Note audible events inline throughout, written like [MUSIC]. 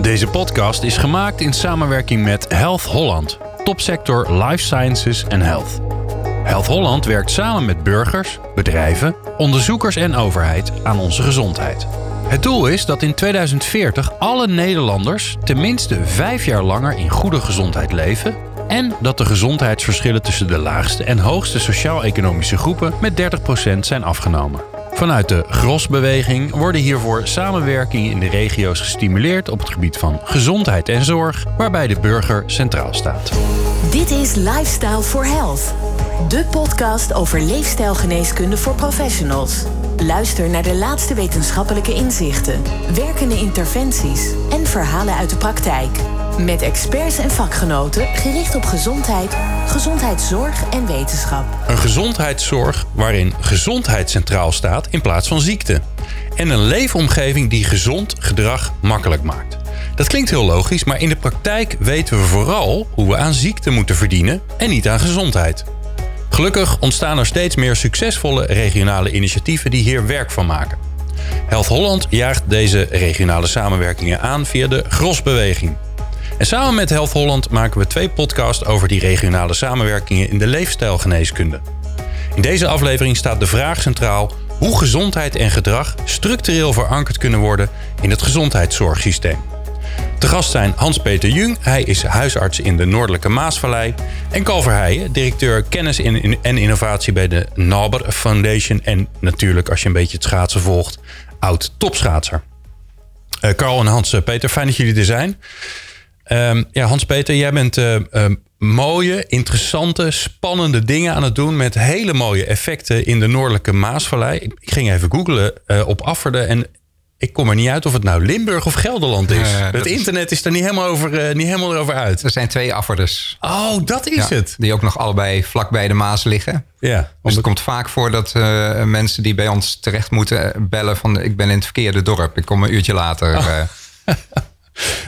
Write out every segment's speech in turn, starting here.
Deze podcast is gemaakt in samenwerking met Health Holland, topsector Life Sciences en Health. Health Holland werkt samen met burgers, bedrijven, onderzoekers en overheid aan onze gezondheid. Het doel is dat in 2040 alle Nederlanders tenminste vijf jaar langer in goede gezondheid leven en dat de gezondheidsverschillen tussen de laagste en hoogste sociaal-economische groepen met 30% zijn afgenomen. Vanuit de Grosbeweging worden hiervoor samenwerkingen in de regio's gestimuleerd op het gebied van gezondheid en zorg, waarbij de burger centraal staat. Dit is Lifestyle for Health, de podcast over leefstijlgeneeskunde voor professionals. Luister naar de laatste wetenschappelijke inzichten, werkende interventies en verhalen uit de praktijk. Met experts en vakgenoten gericht op gezondheid, gezondheidszorg en wetenschap. Een gezondheidszorg waarin gezondheid centraal staat in plaats van ziekte. En een leefomgeving die gezond gedrag makkelijk maakt. Dat klinkt heel logisch, maar in de praktijk weten we vooral hoe we aan ziekte moeten verdienen en niet aan gezondheid. Gelukkig ontstaan er steeds meer succesvolle regionale initiatieven die hier werk van maken. Health Holland jaagt deze regionale samenwerkingen aan via de Grosbeweging. En samen met Health Holland maken we twee podcasts over die regionale samenwerkingen in de leefstijlgeneeskunde. In deze aflevering staat de vraag centraal hoe gezondheid en gedrag structureel verankerd kunnen worden in het gezondheidszorgsysteem. Te gast zijn Hans-Peter Jung, hij is huisarts in de Noordelijke Maasvallei. En Carl Verheijen, directeur kennis en innovatie bij de Naber Foundation. En natuurlijk, als je een beetje het schaatsen volgt, oud topschaatser. Uh, Carl en Hans-Peter, fijn dat jullie er zijn. Um, ja, Hans-Peter, jij bent uh, mooie, interessante, spannende dingen aan het doen met hele mooie effecten in de Noordelijke Maasvallei. Ik, ging even googlen uh, op Afferde en ik kom er niet uit of het nou Limburg of Gelderland is. het internet is er niet helemaal, over, niet helemaal erover uit. Er zijn twee Afferders. Oh, dat is het. Die ook nog allebei vlakbij de Maas liggen. Ja. Dus het komt vaak voor dat mensen die bij ons terecht moeten bellen van ik ben in het verkeerde dorp. Ik kom een uurtje later. Oh. [LAUGHS]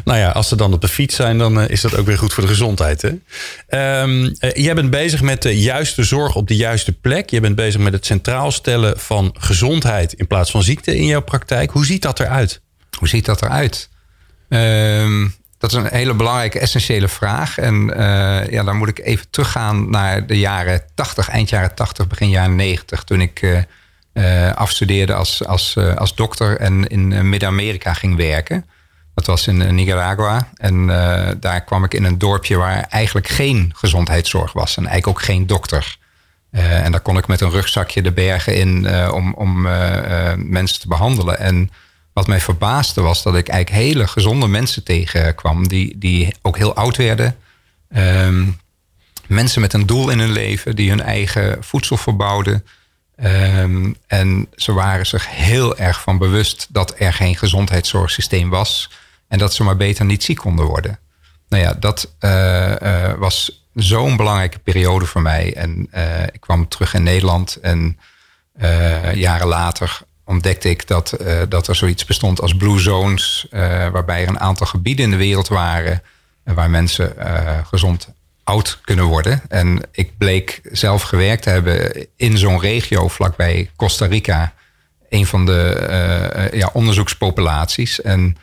Nou ja, als ze dan op de fiets zijn, dan is dat ook weer goed voor de gezondheid. Hè? Um, jij bent bezig met de juiste zorg op de juiste plek. Je bent bezig met het centraal stellen van gezondheid in plaats van ziekte in jouw praktijk. Hoe ziet dat eruit? Hoe ziet dat eruit? Um, dat is een hele belangrijke, essentiële vraag. En uh, ja, dan moet ik even teruggaan naar de jaren 80, eind jaren 80, begin jaren 90. Toen ik afstudeerde als, als, als dokter en in Midden-Amerika ging werken. Dat was in eh, Nicaragua. En uh, daar kwam ik in een dorpje waar eigenlijk geen gezondheidszorg was. En eigenlijk ook geen dokter. Uh, en daar kon ik met een rugzakje de bergen in om, om mensen te behandelen. En wat mij verbaasde was dat ik eigenlijk hele gezonde mensen tegenkwam. Die, die ook heel oud werden. Um, mensen met een doel in hun leven. Die hun eigen voedsel verbouwden. Um, en ze waren zich heel erg van bewust dat er geen gezondheidszorgsysteem was. En dat ze maar beter niet ziek konden worden. Nou ja, dat uh, uh, was zo'n belangrijke periode voor mij. En uh, ik kwam terug in Nederland en jaren later ontdekte ik dat, dat er zoiets bestond als Blue Zones, waarbij er een aantal gebieden in de wereld waren waar mensen gezond oud kunnen worden. En ik bleek zelf gewerkt te hebben in zo'n regio vlakbij Costa Rica, een van de ja, onderzoekspopulaties. En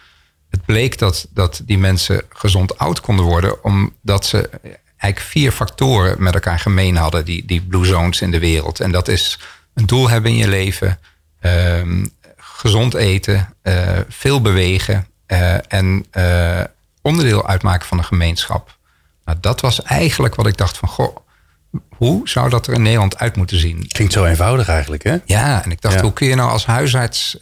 het bleek dat, dat die mensen gezond oud konden worden, omdat ze eigenlijk vier factoren met elkaar gemeen hadden, die, die blue zones in de wereld. En dat is een doel hebben in je leven, um, gezond eten, uh, veel bewegen uh, en uh, onderdeel uitmaken van een gemeenschap. Nou, dat was eigenlijk wat ik dacht van, goh, hoe zou dat er in Nederland uit moeten zien? Klinkt zo eenvoudig eigenlijk, hè? Ja, en ik dacht, ja. hoe kun je nou als huisarts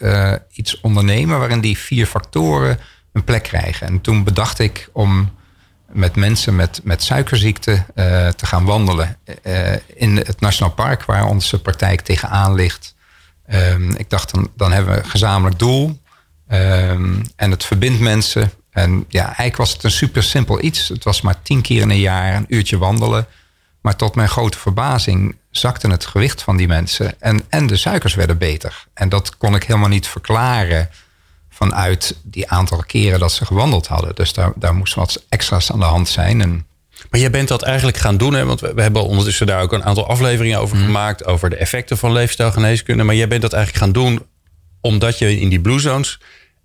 iets ondernemen waarin die vier factoren een plek krijgen. En toen bedacht ik om met mensen met, met suikerziekte uh, te gaan wandelen uh, in het Nationaal Park, waar onze praktijk tegenaan ligt. Um, ik dacht, dan, dan hebben we een gezamenlijk doel. Um, en het verbindt mensen. En ja, eigenlijk was het een super simpel iets. Het was maar tien keer in een jaar een uurtje wandelen. Maar tot mijn grote verbazing zakte het gewicht van die mensen. En, en de suikers werden beter. En dat kon ik helemaal niet verklaren vanuit die aantal keren dat ze gewandeld hadden. Dus daar, daar moest wat extra's aan de hand zijn. En maar jij bent dat eigenlijk gaan doen, hè? want we, hebben ondertussen daar ook een aantal afleveringen over mm. gemaakt, over de effecten van leefstijlgeneeskunde. Maar jij bent dat eigenlijk gaan doen omdat je in die blue zones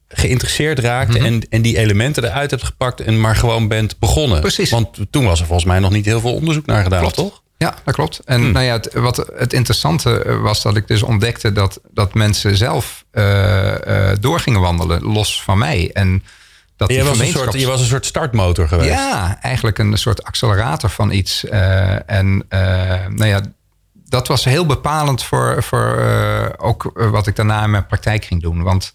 geïnteresseerd raakte en, en die elementen eruit hebt gepakt en maar gewoon bent begonnen. Precies. Want toen was er volgens mij nog niet heel veel onderzoek naar gedaan, Klopt. toch? Ja, dat klopt. En Hmm. nou ja, het, wat het interessante was dat ik dus ontdekte dat, dat mensen zelf eh, eh, door gingen wandelen, los van mij. En dat Je was, een soort, je was een soort startmotor geweest. Ja, eigenlijk een soort accelerator van iets. Eh, en eh, nou ja, dat was heel bepalend voor, voor eh, ook wat ik daarna in mijn praktijk ging doen. Want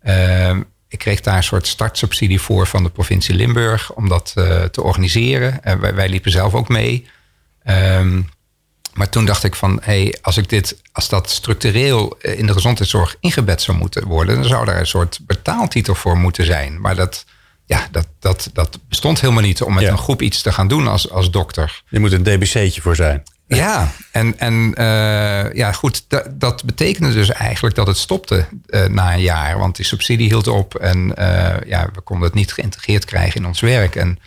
eh, ik kreeg daar een soort startsubsidie voor van de provincie Limburg om dat eh, te organiseren. En wij, wij liepen zelf ook mee. Ehm, maar toen dacht ik van, hey, als ik dit, als dat structureel eh, in de gezondheidszorg ingebed zou moeten worden, dan zou daar een soort betaaltitel voor moeten zijn. Maar dat, ja, dat, dat, dat bestond helemaal niet om met Ja. een groep iets te gaan doen als, als dokter. Je moet een DBC'tje voor zijn. Ja, en, en eh, ja, goed, dat, betekende dus eigenlijk dat het stopte eh, na een jaar. Want die subsidie hield op en ja, we konden het niet geïntegreerd krijgen in ons werk. En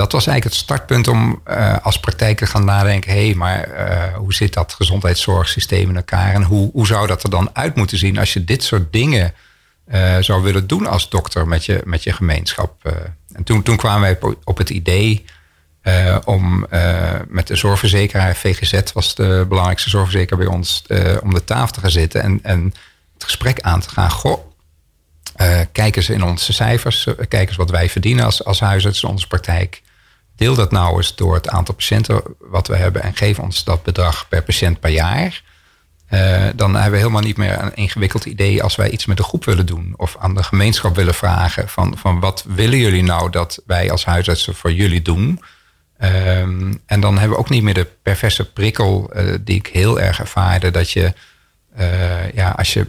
dat was eigenlijk het startpunt om eh, als praktijk te gaan nadenken... hé, hey, maar eh, hoe zit dat gezondheidszorgsysteem in elkaar... en hoe, hoe zou dat er dan uit moeten zien als je dit soort dingen eh, zou willen doen als dokter met je, met je gemeenschap. en toen, toen kwamen wij op- het idee om met de zorgverzekeraar, VGZ was de belangrijkste zorgverzekeraar bij ons, om de tafel te gaan zitten en, en het gesprek aan te gaan. Goh, eh, kijk eens in onze cijfers, eh, kijk eens wat wij verdienen als, als huisarts in onze praktijk. Deel dat nou eens door het aantal patiënten wat we hebben en geef ons dat bedrag per patiënt per jaar. Eh, dan hebben we helemaal niet meer een ingewikkeld idee als wij iets met de groep willen doen. Of aan de gemeenschap willen vragen van, van wat willen jullie nou dat wij als huisartsen voor jullie doen. Ehm, en dan hebben we ook niet meer de perverse prikkel eh, die ik heel erg ervaarde. Dat je, eh, ja, als je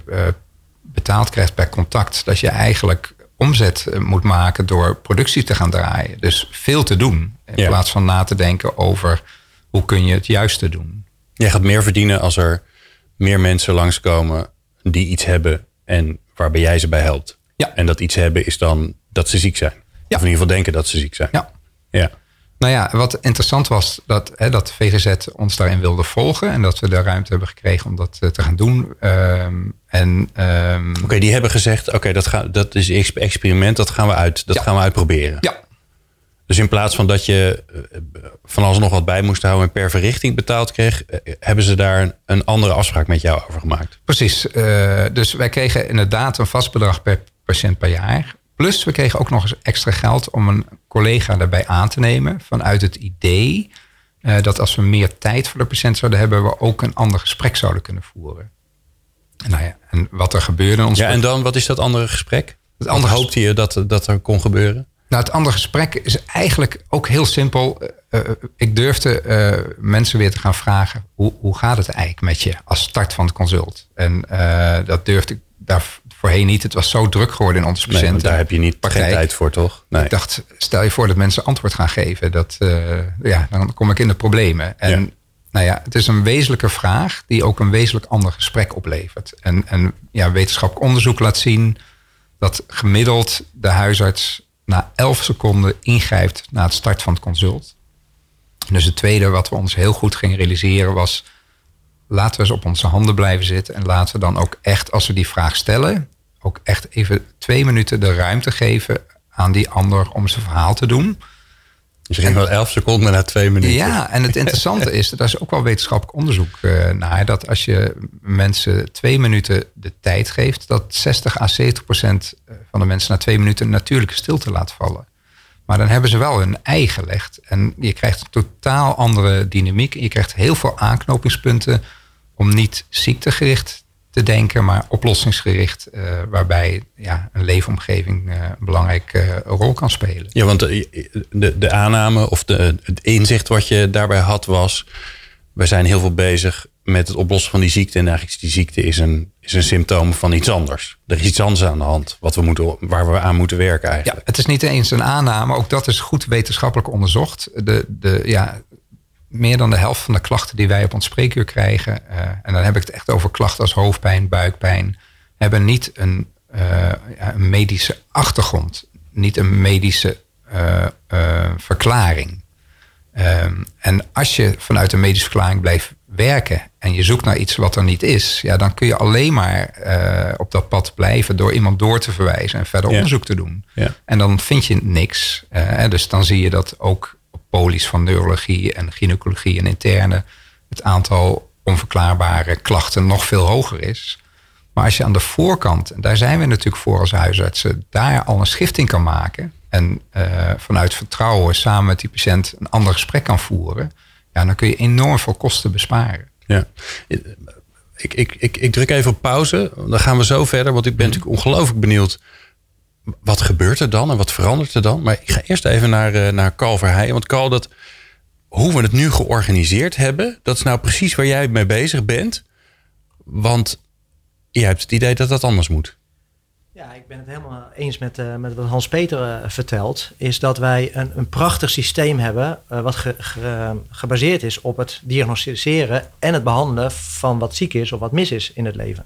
betaald krijgt per contact, dat je eigenlijk omzet eh, moet maken door productie te gaan draaien. Dus veel te doen. In Ja. plaats van na te denken over hoe kun je het juiste doen. Jij gaat meer verdienen als er meer mensen langskomen die iets hebben en waarbij jij ze bij helpt. Ja. En dat iets hebben is dan dat ze ziek zijn. Ja. Of in ieder geval denken dat ze ziek zijn. Ja. Ja. Nou ja, wat interessant was dat, hè, dat VGZ ons daarin wilde volgen. En dat we de ruimte hebben gekregen om dat eh, te gaan doen. Ehm, en ehm, Oké, die hebben gezegd, oké, dat dat, dat is experiment, dat gaan we uit, dat Ja. gaan we uitproberen. ja, Dus in plaats van dat je eh, van alles nog wat bij moest houden en per verrichting betaald kreeg, eh, hebben ze daar een, andere afspraak met jou over gemaakt. precies. Dus wij kregen inderdaad een vast bedrag per patiënt per jaar. Plus we kregen ook nog eens extra geld om een collega daarbij aan te nemen. Vanuit het idee eh, dat als we meer tijd voor de patiënt zouden hebben, we ook een ander gesprek zouden kunnen voeren. Nou ja, en wat er gebeurde in ons Ja, en dan, wat is dat andere gesprek? Het andere hoopte je dat, dat er kon gebeuren? Nou, het andere gesprek is eigenlijk ook heel simpel. Eh, eh, ik durfde mensen weer te gaan vragen: hoe, hoe gaat het eigenlijk met je als start van het consult? En dat durfde ik daar voorheen niet. Het was zo druk geworden in onze Nee, patiënten. daar heb je niet geen tijd voor, toch? Nee. Ik dacht, stel je voor dat mensen antwoord gaan geven. Dat, eh, ja, dan kom ik in de problemen. En Ja. nou ja, het is een wezenlijke vraag die ook een wezenlijk ander gesprek oplevert. En, en ja, wetenschappelijk onderzoek laat zien dat gemiddeld de huisarts na 11 seconden ingrijpt na het start van het consult. Dus het tweede wat we ons heel goed gingen realiseren was... laten we eens op onze handen blijven zitten... en laten we dan ook echt, als we die vraag stellen... ook echt even twee minuten de ruimte geven aan die ander om zijn verhaal te doen. Dus je ging wel 11 seconden na twee minuten. Ja, en het interessante is, daar is ook wel wetenschappelijk onderzoek eh, naar, dat als je mensen twee minuten de tijd geeft, dat 60 à 70 procent van de mensen na twee minuten een natuurlijke stilte laat vallen. Maar dan hebben ze wel hun ei gelegd. En je krijgt een totaal andere dynamiek. Je krijgt heel veel aanknopingspunten om niet ziektegericht te denken, maar oplossingsgericht, eh, waarbij ja, een leefomgeving eh, een belangrijke eh, rol kan spelen. Ja, want de, de, de aanname of de, het inzicht wat je daarbij had was... we zijn heel veel bezig met het oplossen van die ziekte... en eigenlijk is die ziekte is een, is een symptoom van iets anders. Er is iets anders aan de hand wat we moeten, waar we aan moeten werken Ja, eigenlijk. het is niet eens een aanname. Ook dat is goed wetenschappelijk onderzocht. De, de, ja, meer dan de helft van de klachten die wij op ons spreekuur krijgen... eh, en dan heb ik het echt over klachten als hoofdpijn, buikpijn... hebben niet een, eh, een medische achtergrond. Niet een medische eh, verklaring. Ehm, en als je vanuit een medische verklaring blijft werken en je zoekt naar iets wat er niet is, ja, dan kun je alleen maar op dat pad blijven door iemand door te verwijzen en verder onderzoek te doen. Ja. En dan vind je niks. Uh, dus dan zie je dat ook polies van neurologie en gynaecologie en interne het aantal onverklaarbare klachten nog veel hoger is. Maar als je aan de voorkant, en daar zijn we natuurlijk voor als huisartsen, daar al een schifting kan maken en uh, vanuit vertrouwen samen met die patiënt een ander gesprek kan voeren, ja, dan kun je enorm veel kosten besparen. Ja. Ik, ik, ik, ik druk even op pauze. Dan gaan we zo verder. Want ik ben natuurlijk ongelooflijk benieuwd. Wat gebeurt er dan en wat verandert er dan? Maar ik ga eerst even naar, uh, naar Carl Verheijen. Want Carl, dat, hoe we het nu georganiseerd hebben... dat is nou precies waar jij mee bezig bent. Want jij hebt het idee dat dat anders moet. Ja, ik ben het helemaal eens met, uh, met wat Hans-Peter uh, vertelt. Is dat wij een, een prachtig systeem hebben. Wat ge, ge, gebaseerd is op het diagnosticeren en het behandelen van wat ziek is of wat mis is in het leven.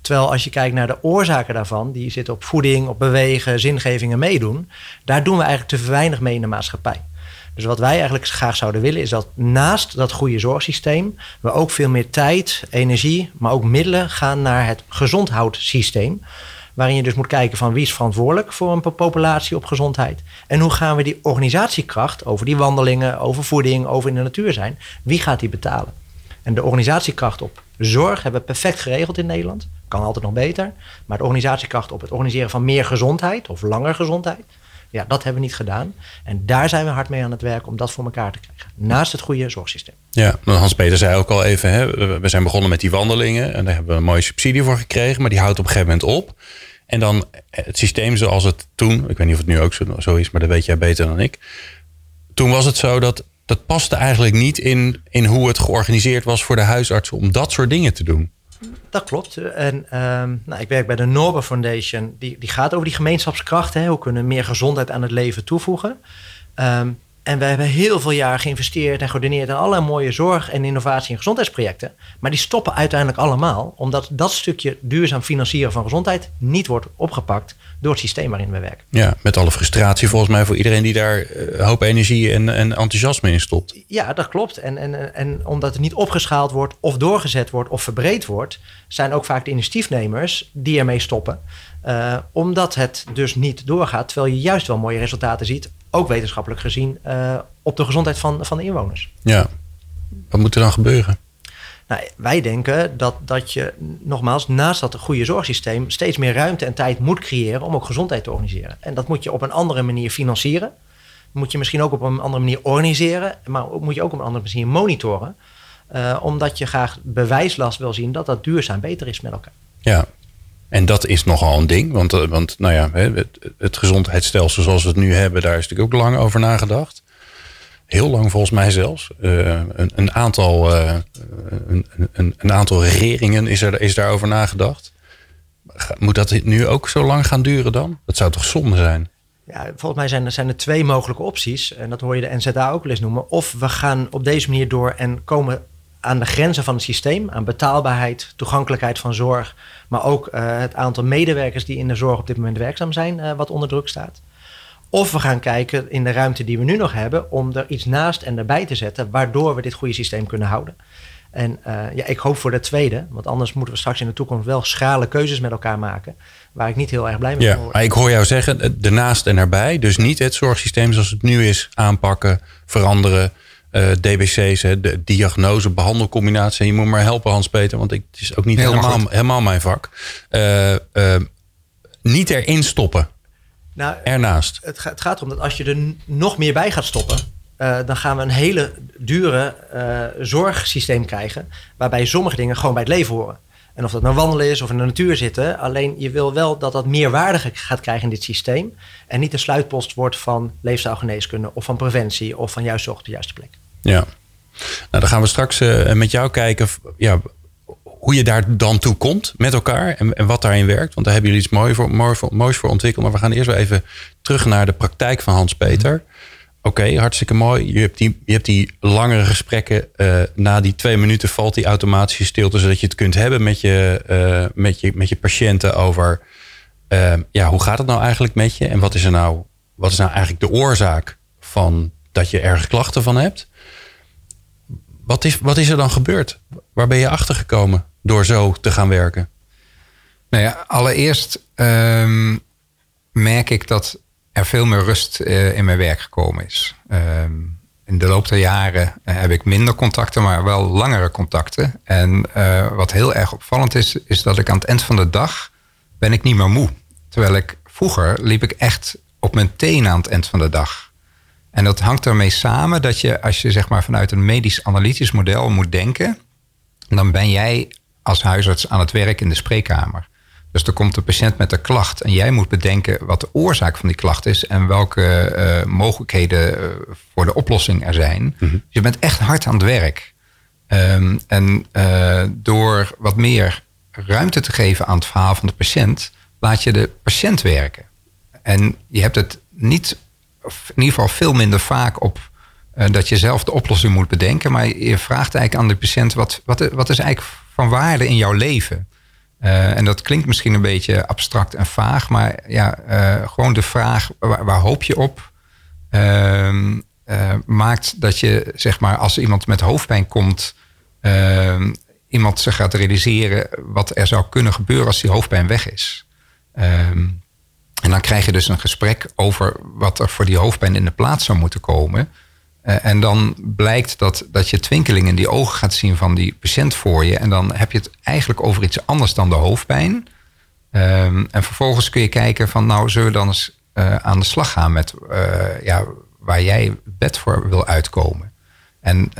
Terwijl als je kijkt naar de oorzaken daarvan, die zitten op voeding, op bewegen, zingeving en meedoen. Daar doen we eigenlijk te weinig mee in de maatschappij. Dus wat wij eigenlijk graag zouden willen is dat naast dat goede zorgsysteem we ook veel meer tijd, energie, maar ook middelen gaan naar het gezondhoudssysteem. Waarin je dus moet kijken van wie is verantwoordelijk voor een populatie op gezondheid. En hoe gaan we die organisatiekracht over die wandelingen, over voeding, over in de natuur zijn. Wie gaat die betalen? En de organisatiekracht op zorg hebben we perfect geregeld in Nederland. Kan altijd nog beter. Maar de organisatiekracht op het organiseren van meer gezondheid of langer gezondheid. Ja, dat hebben we niet gedaan. En daar zijn we hard mee aan het werk om dat voor elkaar te krijgen. Naast het goede zorgsysteem. Ja, Hans-Peter zei ook al even, hè, we zijn begonnen met die wandelingen. En daar hebben we een mooie subsidie voor gekregen. Maar die houdt op een gegeven moment op. En dan het systeem zoals het toen, ik weet niet of het nu ook zo, zo is, maar dat weet jij beter dan ik. Toen was het zo dat dat paste eigenlijk niet in, in hoe het georganiseerd was voor de huisartsen om dat soort dingen te doen. Dat klopt. En um, nou, ik werk bij de Norba Foundation. Die, die gaat over die gemeenschapskracht. Hè. Hoe kunnen we meer gezondheid aan het leven toevoegen? Um, en we hebben heel veel jaar geïnvesteerd en geordineerd in allerlei mooie zorg- en innovatie- en gezondheidsprojecten. Maar die stoppen uiteindelijk allemaal, omdat dat stukje duurzaam financieren van gezondheid niet wordt opgepakt door het systeem waarin we werken. Ja, met alle frustratie volgens mij voor iedereen die daar uh, hoop energie en, en enthousiasme in stopt. Ja, dat klopt. En, en, en omdat het niet opgeschaald wordt, of doorgezet wordt, of verbreed wordt, zijn ook vaak de initiatiefnemers die ermee stoppen. Uh, omdat het dus niet doorgaat, terwijl je juist wel mooie resultaten ziet ook wetenschappelijk gezien, uh, op de gezondheid van, van de inwoners. Ja, wat moet er dan gebeuren? Nou, wij denken dat, dat je nogmaals naast dat goede zorgsysteem steeds meer ruimte en tijd moet creëren om ook gezondheid te organiseren. En dat moet je op een andere manier financieren. Moet je misschien ook op een andere manier organiseren, maar moet je ook op een andere manier monitoren. Uh, omdat je graag bewijslast wil zien dat dat duurzaam beter is met elkaar. Ja, en dat is nogal een ding, want, want nou ja, het, het gezondheidsstelsel zoals we het nu hebben, daar is natuurlijk ook lang over nagedacht. Heel lang volgens mij zelfs. Uh, een, een, aantal, uh, een, een, een, aantal regeringen is, er, is daarover nagedacht. Moet dat nu ook zo lang gaan duren dan? Dat zou toch zonde zijn? Ja, volgens mij zijn zijn er twee mogelijke opties. En dat hoor je de NZA ook wel eens noemen. Of we gaan op deze manier door en komen aan de grenzen van het systeem, aan betaalbaarheid, toegankelijkheid van zorg, maar ook uh, het aantal medewerkers die in de zorg op dit moment werkzaam zijn, uh, wat onder druk staat. Of we gaan kijken in de ruimte die we nu nog hebben, om er iets naast en erbij te zetten, waardoor we dit goede systeem kunnen houden. En uh, ja, ik hoop voor de tweede, want anders moeten we straks in de toekomst wel schrale keuzes met elkaar maken, waar ik niet heel erg blij mee ja, word. Maar ik hoor jou zeggen, ernaast en erbij, dus niet het zorgsysteem zoals het nu is aanpakken, veranderen. Uh, DBC's, hè, de diagnose, behandelcombinatie. Je moet maar helpen, Hans-Peter, want ik, het is ook niet helemaal, helemaal, helemaal mijn vak. Uh, uh, niet erin stoppen. Nou, Ernaast. Het, het, gaat erom dat als je er nog meer bij gaat stoppen, dan gaan we een hele dure zorgsysteem krijgen, waarbij sommige dingen gewoon bij het leven horen. En of dat nou wandelen is of in de natuur zitten. Alleen je wil wel dat dat meer waarde gaat krijgen in dit systeem. En niet de sluitpost wordt van leefstijlgeneeskunde of van preventie of van juist zorg op de juiste plek. Ja, nou dan gaan we straks uh, met jou kijken ja, hoe je daar dan toe komt met elkaar en, en wat daarin werkt. Want daar hebben jullie iets mooi voor, voor, moois voor ontwikkeld. Maar we gaan eerst wel even terug naar de praktijk van Hans-Peter. Mm. Oké, hartstikke mooi. Je hebt die, je hebt die langere gesprekken. Uh, na die twee minuten valt die automatische stilte, zodat je het kunt hebben met je, uh, met je, met je patiënten over uh, ja, hoe gaat het nou eigenlijk met je? En wat is er nou, wat is nou eigenlijk de oorzaak van dat je ergens klachten van hebt? wat, is, wat is er dan gebeurd? Waar ben je achter gekomen door zo te gaan werken? Nou ja, allereerst ehm, merk ik dat er veel meer rust eh, in mijn werk gekomen is. Ehm, in de loop der jaren eh, heb ik minder contacten, maar wel langere contacten. En uh, wat heel erg opvallend is, is dat ik aan het eind van de dag ben ik niet meer moe. Terwijl ik vroeger liep ik echt op mijn tenen aan het eind van de dag. En dat hangt ermee samen dat je, als je zeg maar vanuit een medisch-analytisch model moet denken, dan ben jij als huisarts aan het werk in de spreekkamer. Dus er komt een patiënt met een klacht en jij moet bedenken wat de oorzaak van die klacht is en welke uh, mogelijkheden uh, voor de oplossing er zijn. Mm -hmm. Je bent echt hard aan het werk. Um, en uh, door wat meer ruimte te geven aan het verhaal van de patiënt, laat je de patiënt werken. En je hebt het niet, of in ieder geval veel minder vaak op dat je zelf de oplossing moet bedenken, maar je vraagt eigenlijk aan de patiënt wat, wat, wat is eigenlijk van waarde in jouw leven? Uh, en dat klinkt misschien een beetje abstract en vaag, maar ja, uh, gewoon de vraag waar, hoop je op, uh, maakt dat je, zeg maar, als iemand met hoofdpijn komt, ehm, iemand zich gaat realiseren wat er zou kunnen gebeuren als die hoofdpijn weg is. Ehm, en dan krijg je dus een gesprek over wat er voor die hoofdpijn in de plaats zou moeten komen. Uh, en dan blijkt dat, dat je twinkeling in die ogen gaat zien van die patiënt voor je. En dan heb je het eigenlijk over iets anders dan de hoofdpijn. Um, en vervolgens kun je kijken van nou zullen we dan eens uh, aan de slag gaan met uh, ja, waar jij bed voor wil uitkomen. En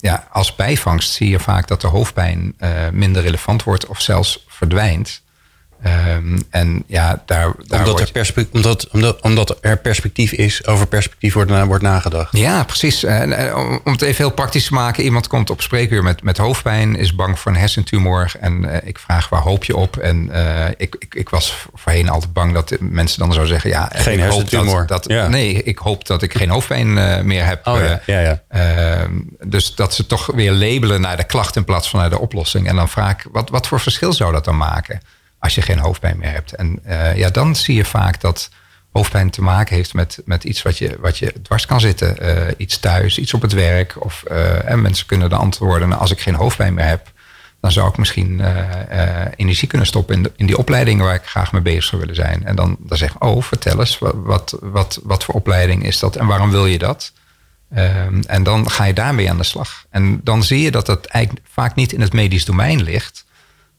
ja, als bijvangst zie je vaak dat de hoofdpijn minder relevant wordt of zelfs verdwijnt. Um, en ja, daar, daar omdat, wordt... er omdat, omdat, omdat er perspectief is, over perspectief wordt, na, wordt nagedacht. Ja, precies. En, om, om het even heel praktisch te maken. Iemand komt op spreekuur met, met hoofdpijn, is bang voor een hersentumor. En uh, ik vraag, waar hoop je op? En uh, ik, ik, ik was voorheen altijd bang dat mensen dan zouden zeggen... Ja, geen hersentumor. Dat, dat, ja. Nee, ik hoop dat ik geen hoofdpijn uh, meer heb. Oh, ja. Ja, ja. Ehm, dus dat ze toch weer labelen naar de klacht in plaats van naar de oplossing. En dan vraag ik, wat, wat voor verschil zou dat dan maken? Als je geen hoofdpijn meer hebt. En uh, ja, dan zie je vaak dat hoofdpijn te maken heeft met, met iets wat je, wat je dwars kan zitten. Uh, iets thuis, iets op het werk. Of, uh, en mensen kunnen de antwoorden, nou, als ik geen hoofdpijn meer heb, dan zou ik misschien energie kunnen stoppen in, in die opleiding waar ik graag mee bezig zou willen zijn. En dan, dan zeg ik, oh, vertel eens, wat, wat, wat, voor opleiding is dat en waarom wil je dat? Um, en dan ga je daarmee aan de slag. En dan zie je dat het eigenlijk vaak niet in het medisch domein ligt.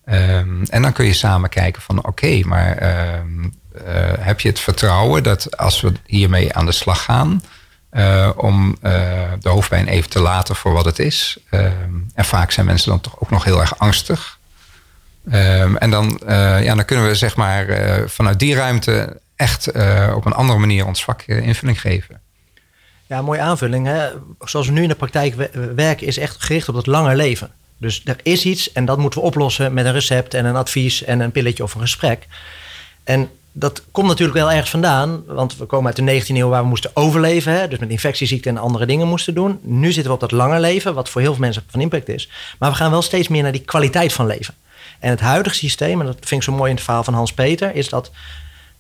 Um, en dan kun je samen kijken van oké, maar um, uh, heb je het vertrouwen dat als we hiermee aan de slag gaan, uh, om uh, de hoofdpijn even te laten voor wat het is. Um, en vaak zijn mensen dan toch ook nog heel erg angstig. en dan, ja, dan kunnen we zeg maar vanuit die ruimte echt op een andere manier ons vak invulling geven. Ja, mooie aanvulling. Hè? Zoals we nu in de praktijk werken, is echt gericht op het lange leven. Dus er is iets en dat moeten we oplossen met een recept en een advies en een pilletje of een gesprek. En dat komt natuurlijk wel ergens vandaan, want we komen uit de 19e eeuw waar we moesten overleven, hè, dus met infectieziekten en andere dingen moesten doen. Nu zitten we op dat lange leven, wat voor heel veel mensen van impact is. Maar we gaan wel steeds meer naar die kwaliteit van leven. En het huidige systeem, en dat vind ik zo mooi in het verhaal van Hans Peter, is dat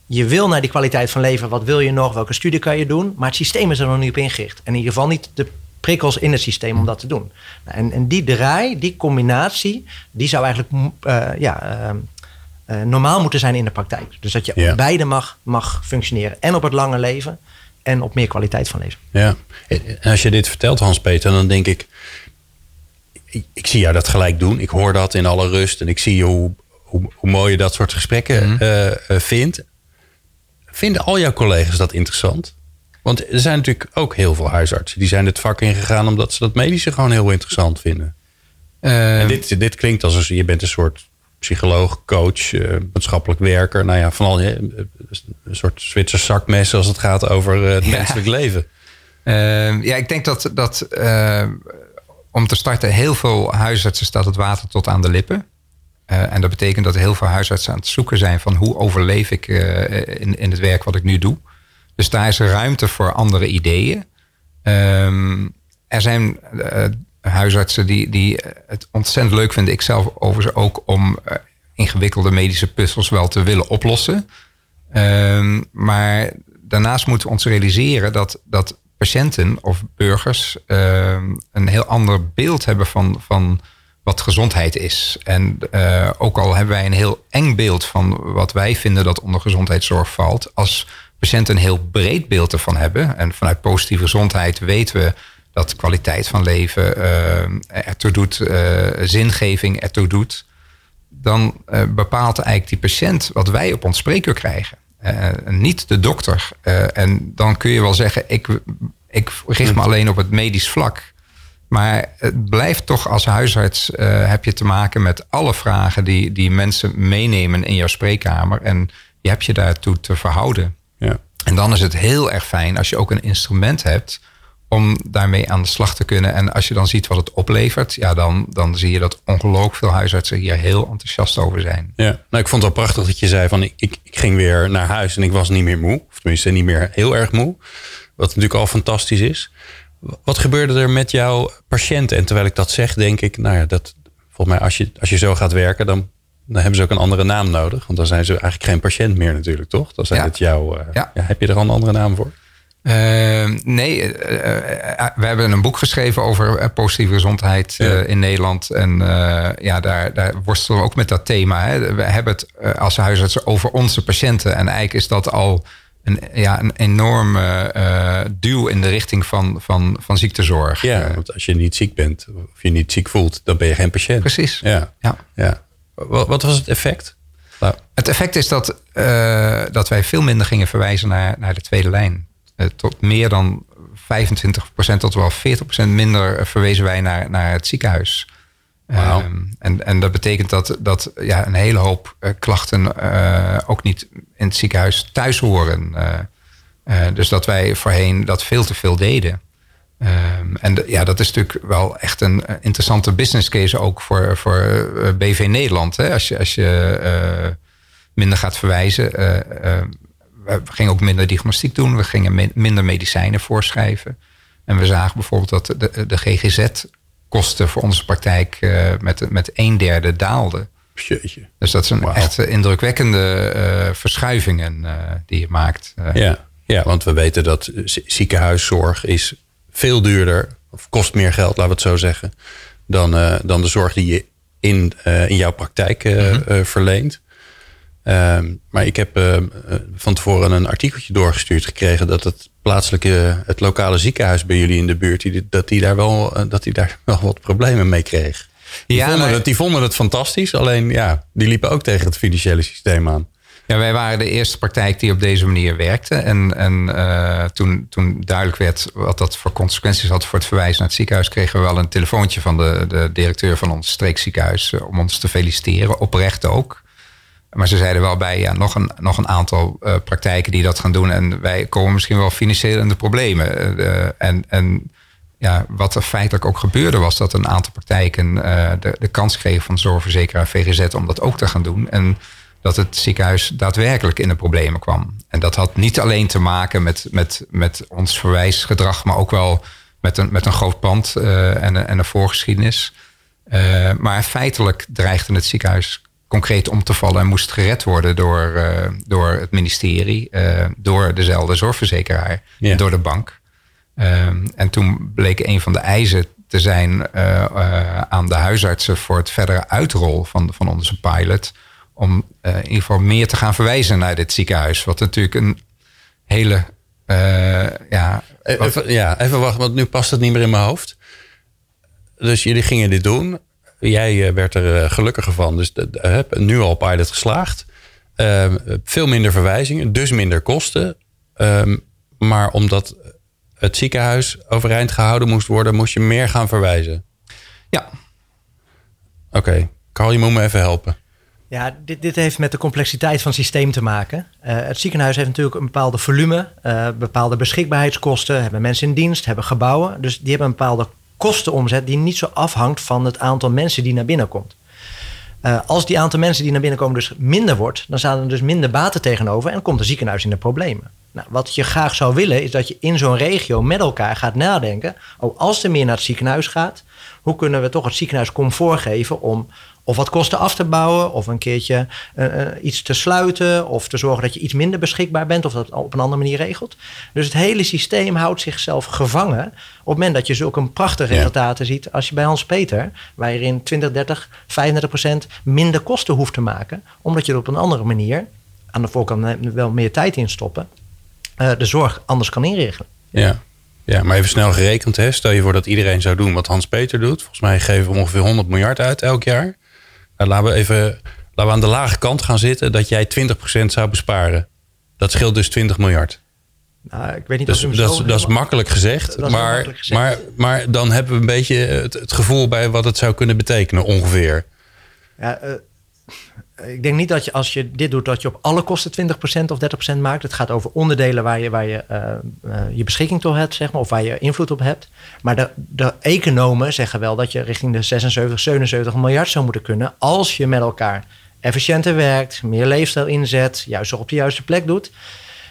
je wil naar die kwaliteit van leven. Wat wil je nog? Welke studie kan je doen? Maar het systeem is er nog niet op ingericht. En in ieder geval niet de prikkels in het systeem om dat te doen. Nou, en, en die draai, die combinatie, die zou eigenlijk uh, ja, uh, uh, normaal moeten zijn in de praktijk. Dus dat je ja. op beide mag, mag functioneren. En op het lange leven en op meer kwaliteit van leven. Ja, en als je dit vertelt, Hans-Peter, dan denk ik, ik... Zie jou dat gelijk doen. Ik hoor dat in alle rust. En ik zie hoe, hoe, hoe mooi je dat soort gesprekken mm -hmm. vindt. Vinden al jouw collega's dat interessant? Want er zijn natuurlijk ook heel veel huisartsen. Die zijn het vak ingegaan omdat ze dat medische gewoon heel interessant vinden. Uh, en dit, dit klinkt alsof je bent een soort psycholoog, coach, uh, maatschappelijk werker. Nou ja, van al een soort Zwitser zakmes als het gaat over uh, het ja. menselijk leven. Uh, ja, ik denk dat, dat om te starten heel veel huisartsen staat het water tot aan de lippen. en dat betekent dat heel veel huisartsen aan het zoeken zijn van hoe overleef ik in, in het werk wat ik nu doe. Dus daar is ruimte voor andere ideeën. Um, er zijn uh, huisartsen die, die het ontzettend leuk vinden. Ik zelf overigens ook om uh, ingewikkelde medische puzzels wel te willen oplossen. Um, maar daarnaast moeten we ons realiseren dat, dat patiënten of burgers een heel ander beeld hebben van, van wat gezondheid is. En ook al hebben wij een heel eng beeld van wat wij vinden dat onder gezondheidszorg valt, als patiënten een heel breed beeld ervan hebben. En vanuit positieve gezondheid weten we dat kwaliteit van leven uh, ertoe doet, uh, zingeving ertoe doet. Dan uh, bepaalt eigenlijk die patiënt wat wij op ons spreekuur krijgen. niet de dokter. en dan kun je wel zeggen, ik, ik richt me alleen op het medisch vlak. Maar het blijft toch als huisarts heb je te maken met alle vragen die, die mensen meenemen in jouw spreekkamer. En je hebt je daartoe te verhouden. Ja. En dan is het heel erg fijn als je ook een instrument hebt om daarmee aan de slag te kunnen. En als je dan ziet wat het oplevert, ja, dan, dan zie je dat ongelooflijk veel huisartsen hier heel enthousiast over zijn. Ja, nou, ik vond het wel prachtig dat je zei van ik, ik, ik ging weer naar huis en ik was niet meer moe. Of tenminste niet meer heel erg moe. Wat natuurlijk al fantastisch is. Wat gebeurde er met jouw patiënten? En terwijl ik dat zeg, denk ik, nou ja, dat volgens mij als je, als je zo gaat werken, dan dan hebben ze ook een andere naam nodig. Want dan zijn ze eigenlijk geen patiënt meer natuurlijk, toch? Dan zijn het jouw... Uh, ja. heb je er al een andere naam voor? Uh, nee, uh, we hebben een boek geschreven over positieve gezondheid in Nederland. En ja, daar, daar worstelen we ook met dat thema. Hè. We hebben het als huisartsen over onze patiënten. En eigenlijk is dat al een, ja, een enorme duw in de richting van, van, van ziektezorg. Ja, want als je niet ziek bent of je niet ziek voelt, dan ben je geen patiënt. Precies. Ja. ja. ja. Wat was het effect? Nou. Het effect is dat, uh, dat wij veel minder gingen verwijzen naar, naar de tweede lijn. Uh, tot meer dan 25% tot wel 40% minder verwezen wij naar, naar het ziekenhuis. Wow. Um, en, en dat betekent dat, dat ja, een hele hoop uh, klachten ook niet in het ziekenhuis thuis horen. dus dat wij voorheen dat veel te veel deden. Um, en ja, dat is natuurlijk wel echt een eh, interessante business case ook voor, voor eh, BV Nederland. Hè? Als je, als je uh, minder gaat verwijzen. Uh, we gingen ook minder diagnostiek doen. We gingen minder medicijnen voorschrijven. En we zagen bijvoorbeeld dat de, de GGZ-kosten voor onze praktijk met, met een derde daalden. Jeetje. Dus dat zijn wow. echt indrukwekkende verschuivingen die je maakt. ja. ja, want we weten dat ziekenhuiszorg is veel duurder, of kost meer geld, laten we het zo zeggen, dan, uh, dan de zorg die je in, uh, in jouw praktijk uh, mm-hmm. verleent. Ehm, maar ik heb van tevoren een artikeltje doorgestuurd gekregen dat het plaatselijke, het lokale ziekenhuis bij jullie in de buurt, die, dat, die daar wel, dat die daar [LAUGHS] wel wat problemen mee kreeg. Die, ja, vonden het, die vonden het fantastisch, alleen ja, die liepen ook tegen het financiële systeem aan. Ja, wij waren de eerste praktijk die op deze manier werkte. En, en uh, toen, toen duidelijk werd wat dat voor consequenties had voor het verwijzen naar het ziekenhuis, kregen we wel een telefoontje van de, de directeur van ons streekziekenhuis uh, om ons te feliciteren, oprecht ook. Maar ze zeiden wel bij, ja, nog een, nog een aantal uh, praktijken die dat gaan doen. En wij komen misschien wel financieel in de problemen. en, en ja, wat er feitelijk ook gebeurde, was dat een aantal praktijken de, de kans kregen van zorgverzekeraar VGZ om dat ook te gaan doen. En dat het ziekenhuis daadwerkelijk in de problemen kwam. En dat had niet alleen te maken met, met, met ons verwijsgedrag, maar ook wel met een, met een groot pand uh, en, en een voorgeschiedenis. Uh, maar feitelijk dreigde het ziekenhuis concreet om te vallen en moest gered worden door, uh, door het ministerie, door dezelfde zorgverzekeraar, ja. door de bank. en toen bleek een van de eisen te zijn aan de huisartsen voor het verdere uitrol van, van onze pilot om uh, in ieder geval meer te gaan verwijzen naar dit ziekenhuis. Wat natuurlijk een hele. Uh, ja, even, ja, even wachten, want nu past het niet meer in mijn hoofd. Dus jullie gingen dit doen. Jij eh, werd er gelukkiger van. Dus heb nu al pilot geslaagd. Uh, veel minder verwijzingen, dus minder kosten. Um, maar omdat het ziekenhuis overeind gehouden moest worden, moest je meer gaan verwijzen. Ja. Oké, okay. Carl, je moet me even helpen. Ja, dit, dit heeft met de complexiteit van het systeem te maken. Uh, het ziekenhuis heeft natuurlijk een bepaalde volume, uh, bepaalde beschikbaarheidskosten, hebben mensen in dienst, hebben gebouwen. Dus die hebben een bepaalde kostenomzet die niet zo afhangt van het aantal mensen die naar binnen komt. Uh, als die aantal mensen die naar binnen komen dus minder wordt, dan staan er dus minder baten tegenover en komt het ziekenhuis in de problemen. Nou, wat je graag zou willen is dat je in zo'n regio met elkaar gaat nadenken. Oh, als er meer naar het ziekenhuis gaat, hoe kunnen we toch het ziekenhuis comfort geven om of wat kosten af te bouwen, of een keertje uh, iets te sluiten, of te zorgen dat je iets minder beschikbaar bent, of dat op een andere manier regelt. Dus het hele systeem houdt zichzelf gevangen op het moment dat je zulke prachtige resultaten ziet als je bij Hans Peter, waar je in 20, 30, 35 procent minder kosten hoeft te maken, omdat je er op een andere manier, aan de voorkant wel meer tijd in stoppen, uh, de zorg anders kan inregelen. Ja. Ja, maar even snel gerekend, hè. stel je voor dat iedereen zou doen wat Hans Peter doet. Volgens mij geven we ongeveer 100 miljard uit elk jaar. Nou, laten we even laten we aan de lage kant gaan zitten dat jij 20% zou besparen. Dat scheelt dus 20 miljard. Nou, ik weet niet dat, is, dat, is makkelijk gezegd. maar, makkelijk gezegd. Maar, maar dan hebben we een beetje het, het, gevoel bij wat het zou kunnen betekenen ongeveer. Ja, uh, ik denk niet dat je als je dit doet, dat je op alle kosten 20% of 30% maakt. Het gaat over onderdelen waar je, waar je uh, uh, je beschikking toe hebt, zeg maar, of waar je invloed op hebt. Maar de, de economen zeggen wel dat je richting de 76, 77 miljard zou moeten kunnen. als je met elkaar efficiënter werkt, meer leefstijl inzet, juist op de juiste plek doet.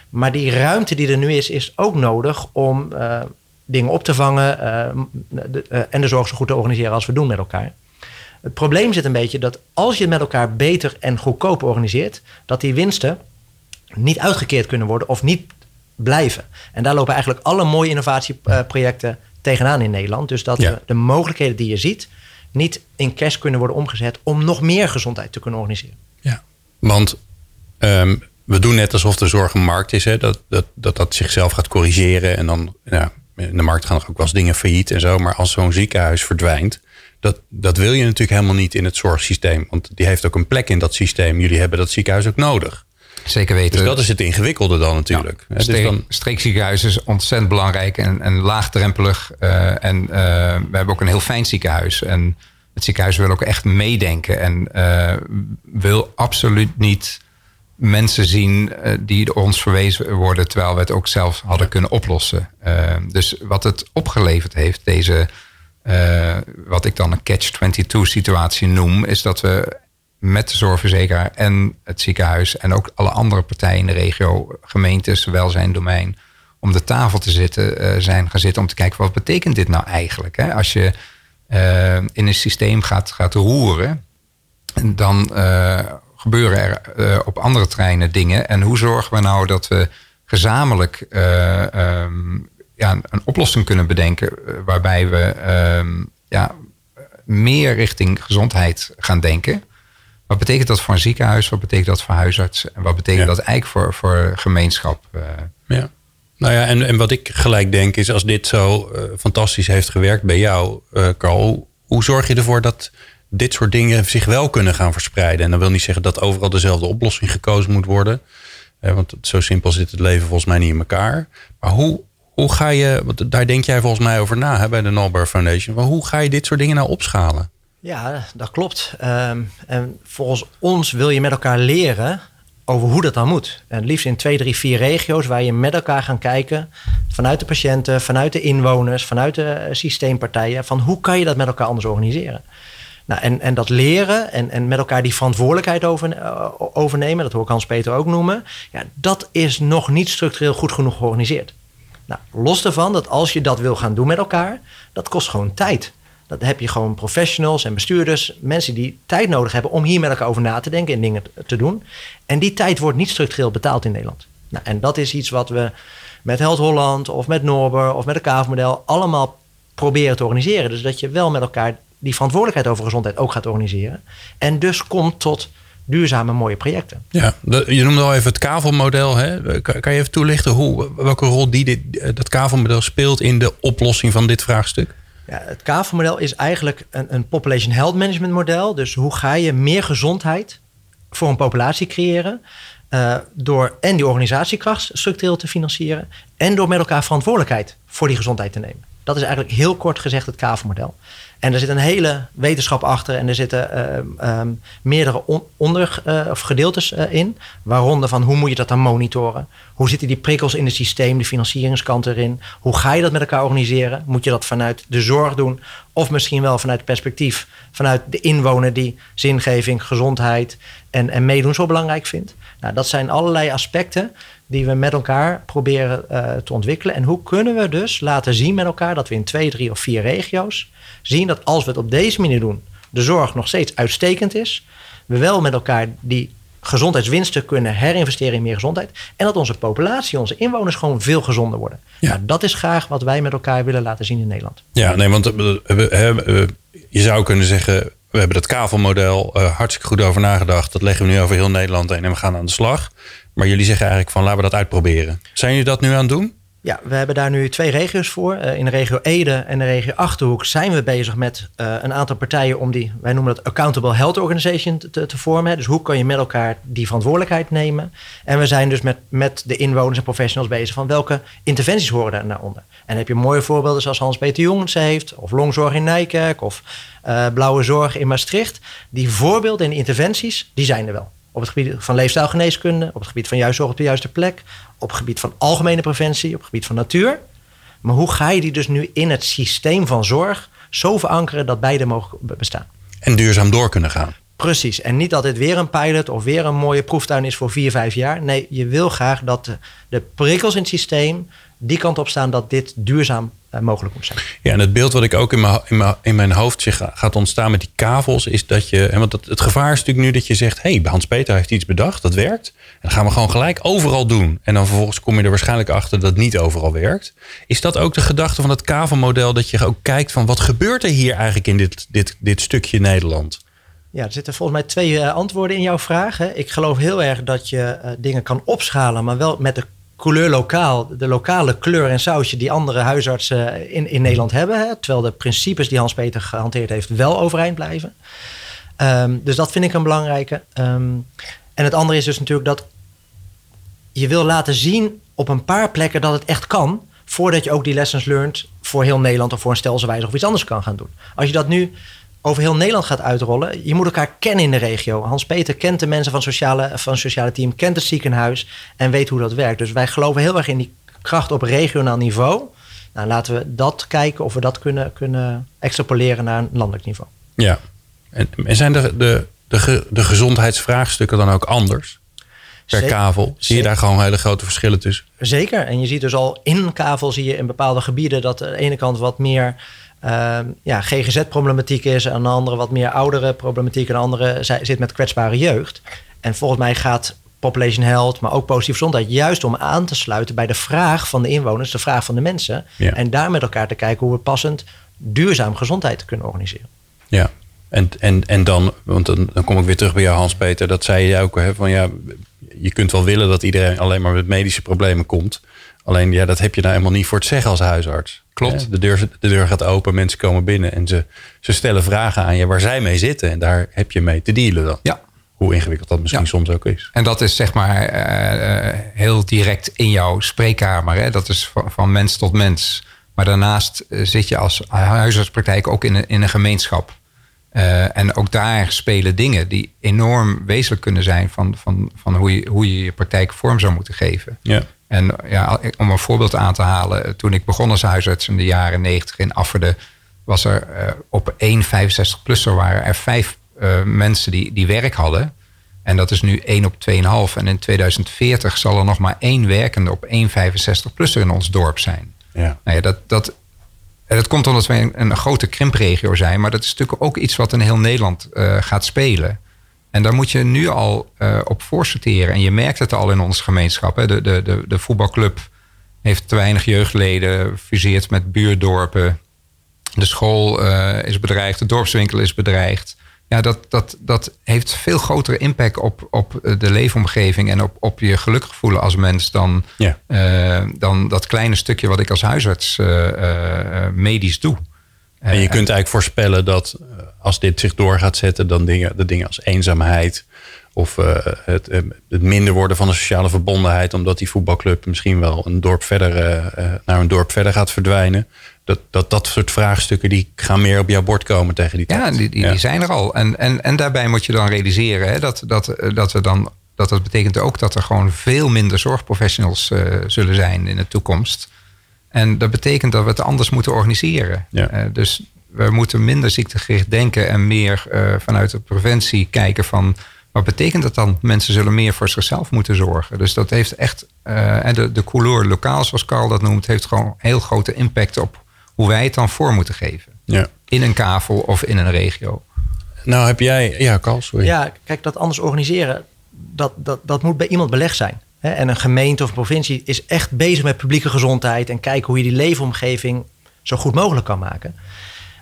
Maar die ruimte die er nu is, is ook nodig om uh, dingen op te vangen en de zorg zo goed te organiseren als we doen met elkaar. Het probleem zit een beetje dat als je het met elkaar beter en goedkoper organiseert, dat die winsten niet uitgekeerd kunnen worden of niet blijven. En daar lopen eigenlijk alle mooie innovatieprojecten tegenaan in Nederland. Dus dat de mogelijkheden die je ziet niet in cash kunnen worden omgezet om nog meer gezondheid te kunnen organiseren. Ja, want ehm, we doen net alsof de zorg een markt is, hè? Dat, dat, dat dat zichzelf gaat corrigeren en dan ja, in de markt gaan ook wel eens dingen failliet en zo. Maar als zo'n ziekenhuis verdwijnt, dat, dat wil je natuurlijk helemaal niet in het zorgsysteem. Want die heeft ook een plek in dat systeem. Jullie hebben dat ziekenhuis ook nodig. Zeker weten. Dus dat is het ingewikkelde dan natuurlijk. Ja, dus dan... Streekziekenhuis is ontzettend belangrijk en, en laagdrempelig. Uh, en uh, we hebben ook een heel fijn ziekenhuis. En het ziekenhuis wil ook echt meedenken. En uh, wil absoluut niet mensen zien die ons verwezen worden... terwijl we het ook zelf hadden kunnen oplossen. dus wat het opgeleverd heeft, deze uh, wat ik dan een catch-22 situatie noem, is dat we met de zorgverzekeraar en het ziekenhuis en ook alle andere partijen in de regio, gemeentes, welzijndomein, om de tafel te zitten, zijn gaan zitten om te kijken wat betekent dit nou eigenlijk? Hè? Als je in een systeem gaat, gaat roeren, dan gebeuren er op andere terreinen dingen. En hoe zorgen we nou dat we gezamenlijk um, ja, een, oplossing kunnen bedenken eh, waarbij we ehm, ja, meer richting gezondheid gaan denken. Wat betekent dat voor een ziekenhuis? Wat betekent dat voor huisarts? En wat betekent dat eigenlijk voor, voor gemeenschap? Eh? Ja. Nou ja, en, en wat ik gelijk denk is, als dit zo uh, fantastisch heeft gewerkt bij jou, uh, Carl, hoe zorg je ervoor dat dit soort dingen zich wel kunnen gaan verspreiden? En dat wil niet zeggen dat overal dezelfde oplossing gekozen moet worden. want zo simpel zit het leven volgens mij niet in elkaar. Maar hoe hoe ga je, want daar denk jij volgens mij over na bij de Nobel Foundation. Maar hoe ga je dit soort dingen nou opschalen? Ja, dat klopt. Um, en volgens ons wil je met elkaar leren over hoe dat dan moet. En liefst in twee, drie, vier regio's waar je met elkaar gaan kijken. Vanuit de patiënten, vanuit de inwoners, vanuit de eh, systeempartijen. Van hoe kan je dat met elkaar anders organiseren? Nou, en, en dat leren en, en met elkaar die verantwoordelijkheid over, uh, overnemen, dat hoor ik Hans-Peter ook noemen. Ja, dat is nog niet structureel goed genoeg georganiseerd. Nou, los daarvan dat als je dat wil gaan doen met elkaar, dat kost gewoon tijd. Dat heb je gewoon professionals en bestuurders, mensen die tijd nodig hebben om hier met elkaar over na te denken en dingen te doen. En die tijd wordt niet structureel betaald in Nederland. Nou, en dat is iets wat we met Held Holland of met Norber of met het KAV-model allemaal proberen te organiseren. Dus dat je wel met elkaar die verantwoordelijkheid over gezondheid ook gaat organiseren. En dus komt tot duurzame mooie projecten. Ja, je noemde al even het kavelmodel. Hè? Kan, je even toelichten hoe, welke rol die dit, dat kavelmodel speelt in de oplossing van dit vraagstuk? Ja, het kavelmodel is eigenlijk een, een population health management model. Dus hoe ga je meer gezondheid voor een populatie creëren? Uh, door en die organisatiekracht structureel te financieren. En door met elkaar verantwoordelijkheid voor die gezondheid te nemen. Dat is eigenlijk heel kort gezegd het kavelmodel. En er zit een hele wetenschap achter en er zitten uh, um, meerdere on, onder, uh, of gedeeltes uh, in. Waaronder van hoe moet je dat dan monitoren? Hoe zitten die prikkels in het systeem, de financieringskant erin? Hoe ga je dat met elkaar organiseren? Moet je dat vanuit de zorg doen? Of misschien wel vanuit het perspectief, vanuit de inwoner die zingeving, gezondheid en, en meedoen zo belangrijk vindt? Nou, dat zijn allerlei aspecten die we met elkaar proberen uh, te ontwikkelen. En hoe kunnen we dus laten zien met elkaar dat we in twee, drie of vier regio's zien dat als we het op deze manier doen, de zorg nog steeds uitstekend is. We wel met elkaar die gezondheidswinsten kunnen herinvesteren in meer gezondheid. En dat onze populatie, onze inwoners gewoon veel gezonder worden. Ja. Nou, dat is graag wat wij met elkaar willen laten zien in Nederland. Ja, nee, want eh, je zou kunnen zeggen, we hebben dat kavelmodel eh, hartstikke goed over nagedacht. Dat leggen we nu over heel Nederland heen en we gaan aan de slag. Maar jullie zeggen eigenlijk van laten we dat uitproberen. Zijn jullie dat nu aan het doen? Ja, we hebben daar nu twee regio's voor. Eh, in de regio Ede en de regio Achterhoek zijn we bezig met eh, een aantal partijen om die, wij noemen dat Accountable Health Organization te, te vormen. Dus hoe kan je met elkaar die verantwoordelijkheid nemen? En we zijn dus met, met de inwoners en professionals bezig van welke interventies horen daar naar onder. En heb je mooie voorbeelden zoals Hans-Peter Jongens heeft, of Longzorg in Nijkerk, of eh, Blauwe Zorg in Maastricht. Die voorbeelden en interventies, die zijn er wel. Op het gebied van leefstijlgeneeskunde, op het gebied van juist zorg op de juiste plek, op het gebied van algemene preventie, op het gebied van natuur. Maar hoe ga je die dus nu in het systeem van zorg zo verankeren dat beide mogen be- bestaan? En duurzaam door kunnen gaan. Precies. En niet dat dit weer een pilot of weer een mooie proeftuin is voor vier, vijf jaar. Nee, je wil graag dat de, de prikkels in het systeem die kant op staan dat dit duurzaam eh, mogelijk moet zijn. Ja, en het beeld wat ik ook in mijn, in mijn, in mijn hoofd zich ga- gaat ontstaan met die kavels, is dat je. en Want het, het gevaar is natuurlijk nu dat je zegt: hé, hey, Hans-Peter heeft iets bedacht, dat werkt. En dat gaan we gewoon gelijk overal doen. En dan vervolgens kom je er waarschijnlijk achter dat het niet overal werkt. Is dat ook de gedachte van het kavelmodel, dat je ook kijkt van wat gebeurt er hier eigenlijk in dit, dit, dit stukje Nederland? Ja, er zitten volgens mij twee eh, antwoorden in jouw vraag. Hè. Ik geloof heel erg dat je eh, dingen kan opschalen, maar wel met de couleur lokaal, de lokale kleur en sausje die andere huisartsen in, in Nederland hebben. Hè, terwijl de principes die Hans-Peter gehanteerd heeft wel overeind blijven. Ehm, dus dat vind ik een belangrijke. Ehm, en het andere is dus natuurlijk dat je wil laten zien op een paar plekken dat het echt kan. Voordat je ook die lessons learned voor heel Nederland of voor een stelselwijzer of iets anders kan gaan doen. Als je dat nu over heel Nederland gaat uitrollen, je moet elkaar kennen in de regio. Hans-Peter kent de mensen van, sociale, van het sociale team, kent het ziekenhuis en weet hoe dat werkt. Dus wij geloven heel erg in die kracht op regionaal niveau. Nou, laten we dat kijken of we dat kunnen, kunnen extrapoleren naar een landelijk niveau. Ja. En, en zijn de, de, de, de gezondheidsvraagstukken dan ook anders? Per Zeker. kavel? Zie je daar gewoon hele grote verschillen tussen? Zeker. En je ziet dus al in kavel zie je in bepaalde gebieden dat aan de ene kant wat meer ja, GGZ-problematiek is, aan de andere wat meer oudere problematiek, en de andere zij- zit met kwetsbare jeugd. En volgens mij gaat Population Health, maar ook positieve gezondheid, juist om aan te sluiten bij de vraag van de inwoners, de vraag van de mensen. Ja. En daar met elkaar te kijken hoe we passend duurzaam gezondheid kunnen organiseren. Ja. En, en, en dan, want dan, dan kom ik weer terug bij jou Hans-Peter. Dat zei je ook, hè, van ja, je kunt wel willen dat iedereen alleen maar met medische problemen komt. Alleen ja, dat heb je nou helemaal niet voor het zeggen als huisarts. Klopt. De deur, de deur gaat open, mensen komen binnen en ze, ze stellen vragen aan je waar zij mee zitten. En daar heb je mee te dealen dan. Ja. Hoe ingewikkeld dat misschien Ja. soms ook is. En dat is zeg maar eh, eh, heel direct in jouw spreekkamer. Hè? Dat is van, van mens tot mens. Maar daarnaast eh, zit je als huisartspraktijk ook in een, in een gemeenschap. En ook daar spelen dingen die enorm wezenlijk kunnen zijn van, van, van hoe, je, hoe je je praktijk vorm zou moeten geven. Ja. En ja, om een voorbeeld aan te halen, toen ik begon als huisarts in de jaren 90 in Afferde, was er eh, op één 65-plusser waren er vijf eh, mensen die, die werk hadden. En dat is nu 1 op 2,5. En in 2040 zal er nog maar één werkende op één 65-plusser in ons dorp zijn. Ja. Nou ja, dat, dat, dat komt omdat wij een, een grote krimpregio zijn. Maar dat is natuurlijk ook iets wat in heel Nederland eh, gaat spelen. En daar moet je nu al eh, op voorsorteren. En je merkt het al in onze gemeenschap. Hè. De, de, de, de voetbalclub heeft te weinig jeugdleden, fuseert met buurdorpen. De school eh, is bedreigd, de dorpswinkel is bedreigd. Ja, dat, dat, dat heeft veel grotere impact op, op de leefomgeving en op, op je gelukkig voelen als mens dan, Ja. eh, dan dat kleine stukje wat ik als huisarts eh, eh, medisch doe. En je kunt eigenlijk voorspellen dat eh, als dit zich door gaat zetten, dan dingen, de dingen als eenzaamheid of eh, het, eh, het minder worden van de sociale verbondenheid, omdat die voetbalclub misschien wel een dorp verder, eh, naar een dorp verder gaat verdwijnen. Dat, dat dat soort vraagstukken die gaan meer op jouw bord komen tegen die tijd. Ja, die, die, die zijn er al. En, en, en daarbij moet je dan realiseren hè, dat, dat, dat we dan. Dat, dat betekent ook dat er gewoon veel minder zorgprofessionals zullen zijn in de toekomst. En dat betekent dat we het anders moeten organiseren. Ja. Dus we moeten minder ziektegericht denken en meer eh, vanuit de preventie kijken van wat betekent dat dan? Mensen zullen meer voor zichzelf moeten zorgen. Dus dat heeft echt, eh, en de, de couleur lokaal, zoals Carl dat noemt, heeft gewoon heel grote impact op hoe wij het dan voor moeten geven Ja. in een kavel of in een regio. nou heb jij... Ja, Carl, sorry. Ja, kijk, dat anders organiseren, dat, dat, dat moet bij iemand belegd zijn. Hè? En een gemeente of een provincie is echt bezig met publieke gezondheid... en kijken hoe je die leefomgeving zo goed mogelijk kan maken.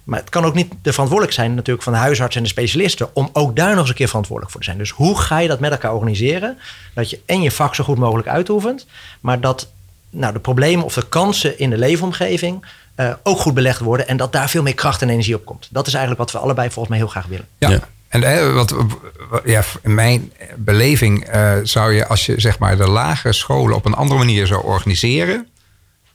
Maar het kan ook niet de verantwoordelijk zijn natuurlijk van de huisarts en de specialisten... om ook daar nog eens een keer verantwoordelijk voor te zijn. Dus hoe ga je dat met elkaar organiseren? Dat je en je vak zo goed mogelijk uitoefent... maar dat nou, de problemen of de kansen in de leefomgeving... Uh, ook goed belegd worden en dat daar veel meer kracht en energie op komt. Dat is eigenlijk wat we allebei volgens mij heel graag willen. Ja. ja. En eh, wat, ja, in mijn beleving uh, zou je, als je zeg maar de lagere scholen op een andere manier zou organiseren,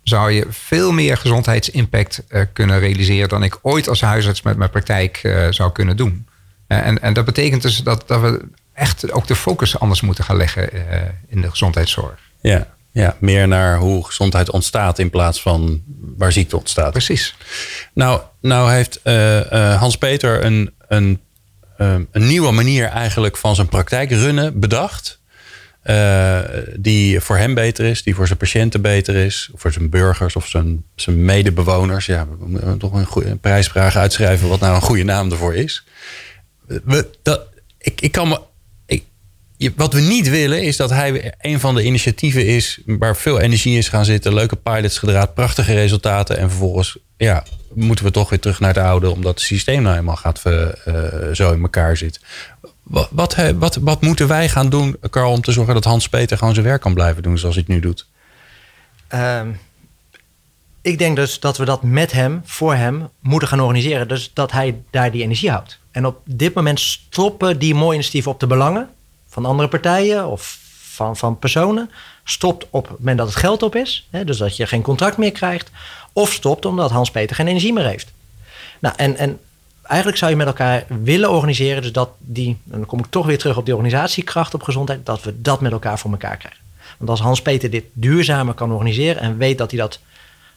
zou je veel meer gezondheidsimpact uh, kunnen realiseren dan ik ooit als huisarts met mijn praktijk zou kunnen doen. en, en dat betekent dus dat, dat we echt ook de focus anders moeten gaan leggen in de gezondheidszorg. Ja. Ja, meer naar hoe gezondheid ontstaat in plaats van waar ziekte ontstaat. Precies. Nou, nou heeft Hans-Peter een, een, een nieuwe manier eigenlijk van zijn praktijk runnen bedacht. Die voor hem beter is, die voor zijn patiënten beter is, voor zijn burgers of zijn, zijn medebewoners. Ja, we moeten toch een, goede, een prijsvraag uitschrijven wat nou een goede naam ervoor is. We, dat, ik, ik kan me wat we niet willen is dat hij een van de initiatieven is waar veel energie is gaan zitten, leuke pilots gedraaid, prachtige resultaten en vervolgens ja, moeten we toch weer terug naar de oude omdat het systeem nou eenmaal gaat uh, zo in elkaar zit. Wat, wat, wat, moeten wij gaan doen, Carl, om te zorgen dat Hans Peter gewoon zijn werk kan blijven doen zoals hij het nu doet? Um, ik denk dus dat we dat met hem, voor hem, moeten gaan organiseren. Dus dat hij daar die energie houdt. En op dit moment stoppen die mooie initiatieven op de belangen van andere partijen of van, van personen. Stopt op het moment dat het geld op is, hè, dus dat je geen contract meer krijgt. Of stopt omdat Hans-Peter geen energie meer heeft. Nou, en, en eigenlijk zou je met elkaar willen organiseren, dus dat die, en dan kom ik toch weer terug op die organisatiekracht op gezondheid, dat we dat met elkaar voor elkaar krijgen. Want als Hans-Peter dit duurzamer kan organiseren en weet dat hij dat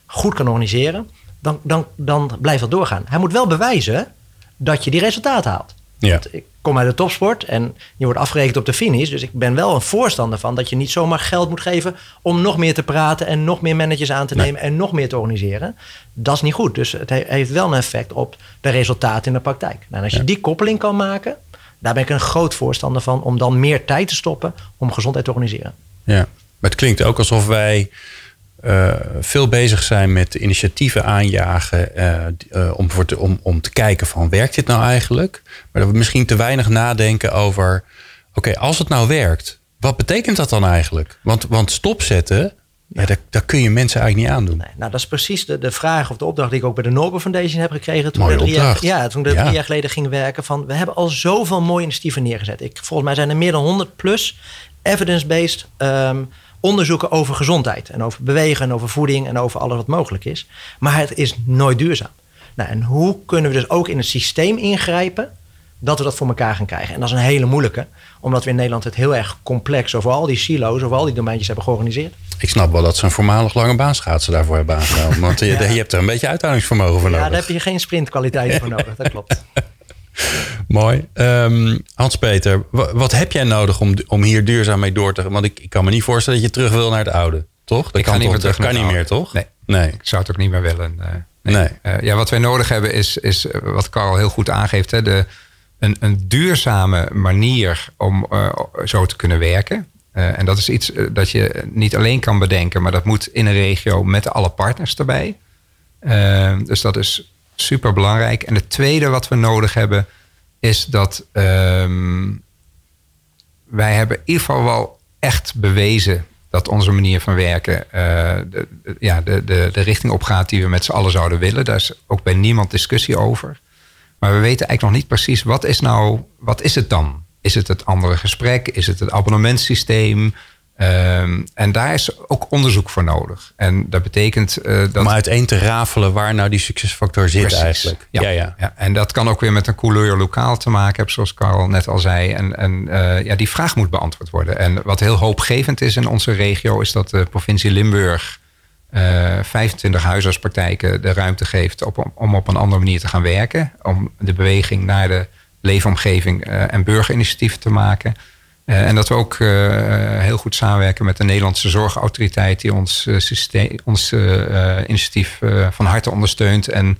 goed kan organiseren, dan, dan, dan blijft dat doorgaan. Hij moet wel bewijzen dat je die resultaten haalt. Ja. Ik kom uit de topsport en je wordt afgerekend op de finish. Dus ik ben wel een voorstander van dat je niet zomaar geld moet geven om nog meer te praten en nog meer managers aan te nemen en nog meer te organiseren. Dat is niet goed. Dus het heeft wel een effect op de resultaten in de praktijk. Nou, en als je die koppeling kan maken, daar ben ik een groot voorstander van om dan meer tijd te stoppen om gezondheid te organiseren. Ja, maar het klinkt ook alsof wij uh, veel bezig zijn met initiatieven aanjagen uh, uh, om, voor te, om, om te kijken van werkt dit nou eigenlijk? Maar dat we misschien te weinig nadenken over oké, als het nou werkt, wat betekent dat dan eigenlijk? Want, want stopzetten, ja, dat kun je mensen eigenlijk niet aandoen. Nee, nou, dat is precies de, de vraag of de opdracht die ik ook bij de Nobel Foundation heb gekregen. Toen Mooie drie jaar, ja, toen ik ja. drie jaar geleden ging werken. Van, we hebben al zoveel mooie initiatieven neergezet. Ik, volgens mij zijn er meer dan 100 plus evidence-based um, onderzoeken over gezondheid. En over bewegen en over voeding en over alles wat mogelijk is. Maar het is nooit duurzaam. Nou, en hoe kunnen we dus ook in het systeem ingrijpen dat we dat voor elkaar gaan krijgen? En dat is een hele moeilijke, omdat we in Nederland het heel erg complex over al die silo's, over al die domeintjes hebben georganiseerd. Ik snap wel dat ze een voormalig lange baanschaatsen daarvoor hebben aangenomen. Want je, [LAUGHS] je hebt er een beetje uithoudingsvermogen voor nodig. Ja, daar heb je geen sprintkwaliteiten voor [LAUGHS] nodig, dat klopt. Mooi. Um, Hans-Peter, wat heb jij nodig om, om hier duurzaam mee door te gaan? Want ik, ik kan me niet voorstellen dat je terug wil naar het oude, toch? Dat ik kan, niet meer terug. Dat kan niet meer, toch? Nee. nee. Ik zou het ook niet meer willen. Uh, nee. nee. Uh, ja, wat wij nodig hebben is, is wat Carl heel goed aangeeft, hè, de, een, een duurzame manier om uh, zo te kunnen werken. en dat is iets dat je niet alleen kan bedenken, maar dat moet in een regio met alle partners erbij. dus dat is super belangrijk. En het tweede wat we nodig hebben, is dat um, wij hebben in ieder geval wel echt bewezen dat onze manier van werken uh, de, ja, de, de, de richting opgaat die we met z'n allen zouden willen. Daar is ook bij niemand discussie over. Maar we weten eigenlijk nog niet precies wat is nou, wat is het dan? Is het het andere gesprek? Is het het abonnementssysteem? Um, en daar is ook onderzoek voor nodig. En dat betekent uh, dat. Om uiteen te rafelen waar nou die succesfactor zit Precies. eigenlijk. Ja. Ja, ja. ja, En dat kan ook weer met een couleur lokaal te maken hebben, zoals Carl net al zei. En, en uh, ja, die vraag moet beantwoord worden. En wat heel hoopgevend is in onze regio, is dat de provincie Limburg uh, 25 huisartspraktijken de ruimte geeft op, om op een andere manier te gaan werken. Om de beweging naar de leefomgeving en burgerinitiatieven te maken. Uh, en dat we ook uh, heel goed samenwerken met de Nederlandse Zorgautoriteit, die ons, uh, systeem, ons initiatief van harte ondersteunt. En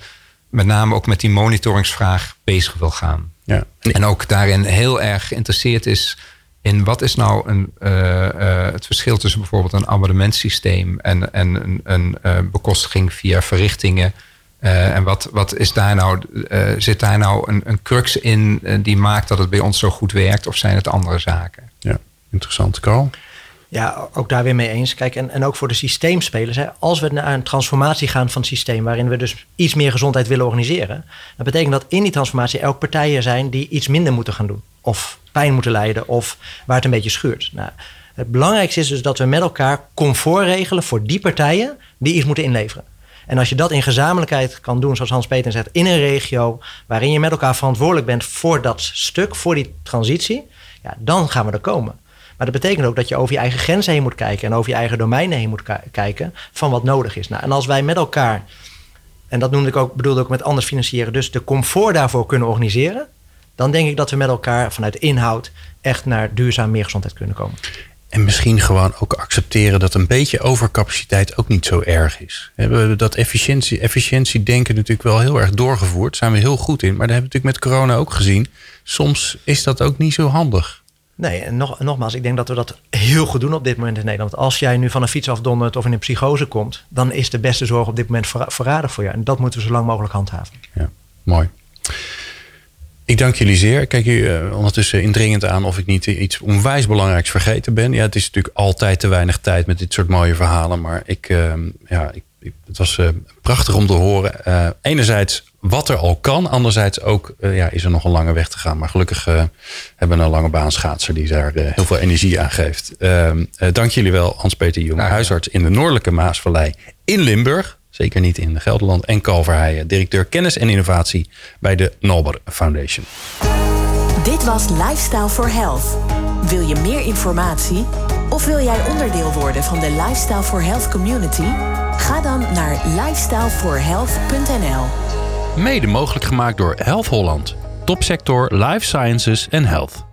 met name ook met die monitoringsvraag bezig wil gaan. Ja. En ook daarin heel erg geïnteresseerd is in wat is nou een, uh, uh, het verschil tussen bijvoorbeeld een abonnementsysteem en, en een, een uh, bekostiging via verrichtingen. En wat, wat is daar nou, zit daar nou een, een crux in die maakt dat het bij ons zo goed werkt of zijn het andere zaken? Ja, interessant, Carl. Ja, ook daar weer mee eens. Kijk, en, en ook voor de systeemspelers. Hè, als we naar een transformatie gaan van het systeem, waarin we dus iets meer gezondheid willen organiseren, dat betekent dat in die transformatie elk partijen zijn die iets minder moeten gaan doen. Of pijn moeten lijden, of waar het een beetje schuurt. Nou, het belangrijkste is dus dat we met elkaar comfort regelen voor die partijen die iets moeten inleveren. En als je dat in gezamenlijkheid kan doen, zoals Hans-Peter zegt, in een regio waarin je met elkaar verantwoordelijk bent voor dat stuk, voor die transitie, ja, dan gaan we er komen. Maar dat betekent ook dat je over je eigen grenzen heen moet kijken en over je eigen domeinen heen moet kijken van wat nodig is. Nou, en als wij met elkaar, en dat noemde ik ook, bedoelde ook met anders financieren, dus de comfort daarvoor kunnen organiseren, dan denk ik dat we met elkaar vanuit inhoud echt naar duurzaam meer gezondheid kunnen komen. En misschien gewoon ook accepteren dat een beetje overcapaciteit ook niet zo erg is. We hebben dat efficiëntie, efficiëntie denken natuurlijk wel heel erg doorgevoerd. Daar zijn we heel goed in. Maar dat hebben we natuurlijk met corona ook gezien. Soms is dat ook niet zo handig. Nee, en nog, nogmaals, ik denk dat we dat heel goed doen op dit moment in Nederland. Als jij nu van een fiets afdondert of in een psychose komt, dan is de beste zorg op dit moment verraden voor je. En dat moeten we zo lang mogelijk handhaven. Ja, mooi. Ik dank jullie zeer. Ik kijk u uh, ondertussen indringend aan of ik niet iets onwijs belangrijks vergeten ben. Ja, het is natuurlijk altijd te weinig tijd met dit soort mooie verhalen. Maar ik, uh, ja, ik, het was uh, prachtig om te horen. enerzijds wat er al kan. Anderzijds ook ja, is er nog een lange weg te gaan. Maar gelukkig hebben we een lange baan schaatser die daar heel veel energie aan geeft. Ehm, dank jullie wel, Hans-Peter Jong, huisarts in de Noordelijke Maasvallei in Limburg. Zeker niet in Gelderland. En Calverheijen, directeur kennis en innovatie bij de Nalber Foundation. Dit was Lifestyle for Health. Wil je meer informatie? Of wil jij onderdeel worden van de Lifestyle for Health community? Ga dan naar lifestyleforhealth.nl. Mede mogelijk gemaakt door Health Holland, topsector Life Sciences en Health.